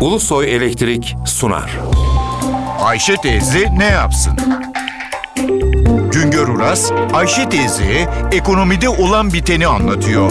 Ulusoy Elektrik sunar. Ayşe teyze ne yapsın? Güngör Uras, Ayşe teyze ekonomide olan biteni anlatıyor.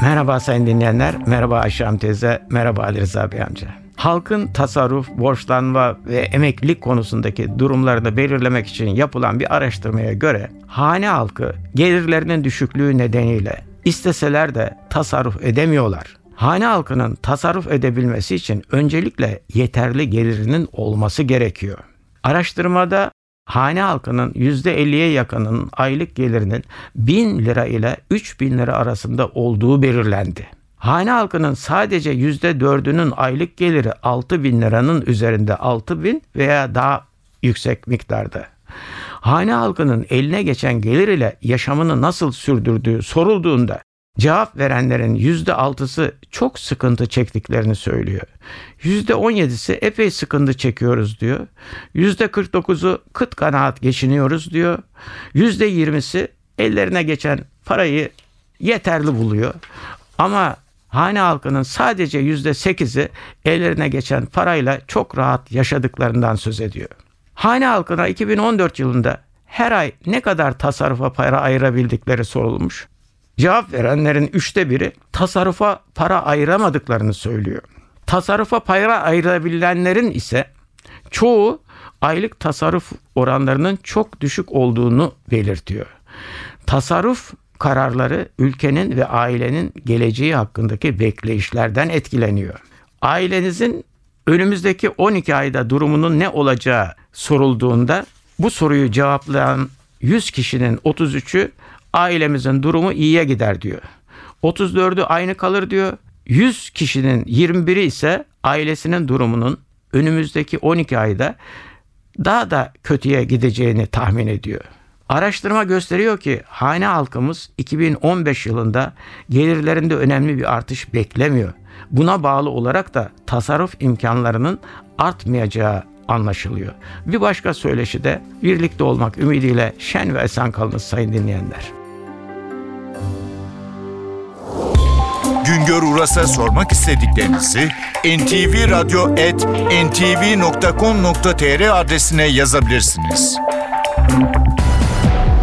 Merhaba sayın dinleyenler, merhaba Ayşe Hanım teyze, merhaba Ali Rıza Bey amca. Halkın tasarruf, borçlanma ve emeklilik konusundaki durumlarını belirlemek için yapılan bir araştırmaya göre hane halkı gelirlerinin düşüklüğü nedeniyle isteseler de tasarruf edemiyorlar. Hane halkının tasarruf edebilmesi için öncelikle yeterli gelirinin olması gerekiyor. Araştırmada hane halkının %50'ye yakınının aylık gelirinin 1000 lira ile 3000 lira arasında olduğu belirlendi. Hane halkının sadece %4'ünün aylık geliri 6000 liranın üzerinde 6000 veya daha yüksek miktarda. Hane halkının eline geçen gelir ile yaşamını nasıl sürdürdüğü sorulduğunda cevap verenlerin %6'sı çok sıkıntı çektiklerini söylüyor. %17'si epey sıkıntı çekiyoruz diyor. %49'u kıt kanaat geçiniyoruz diyor. %20'si ellerine geçen parayı yeterli buluyor. Ama hane halkının sadece %8'i ellerine geçen parayla çok rahat yaşadıklarından söz ediyor. Hane halkına 2014 yılında her ay ne kadar tasarrufa para ayırabildikleri sorulmuş. Cevap verenlerin üçte biri tasarrufa para ayıramadıklarını söylüyor. Tasarrufa para ayırabilenlerin ise çoğu aylık tasarruf oranlarının çok düşük olduğunu belirtiyor. Tasarruf kararları ülkenin ve ailenin geleceği hakkındaki bekleyişlerden etkileniyor. Ailenizin önümüzdeki 12 ayda durumunun ne olacağı sorulduğunda bu soruyu cevaplayan 100 kişinin 33'ü ailemizin durumu iyiye gider diyor. 34'ü aynı kalır diyor. 100 kişinin 21'i ise ailesinin durumunun önümüzdeki 12 ayda daha da kötüye gideceğini tahmin ediyor. Araştırma gösteriyor ki hane halkımız 2015 yılında gelirlerinde önemli bir artış beklemiyor. Buna bağlı olarak da tasarruf imkanlarının artmayacağı anlaşılıyor. Bir başka söyleşi de birlikte olmak ümidiyle şen ve esen kalınız sayın dinleyenler. Güngör Uras'a sormak istediklerinizi ntvradio.ntv.com.tr adresine yazabilirsiniz.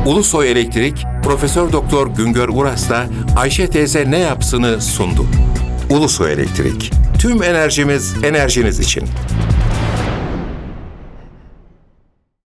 Ulusoy Elektrik Profesör Doktor Güngör Uras'la Ayşe teyze ne yapsını sundu. Ulusoy Elektrik. Tüm enerjimiz enerjiniz için.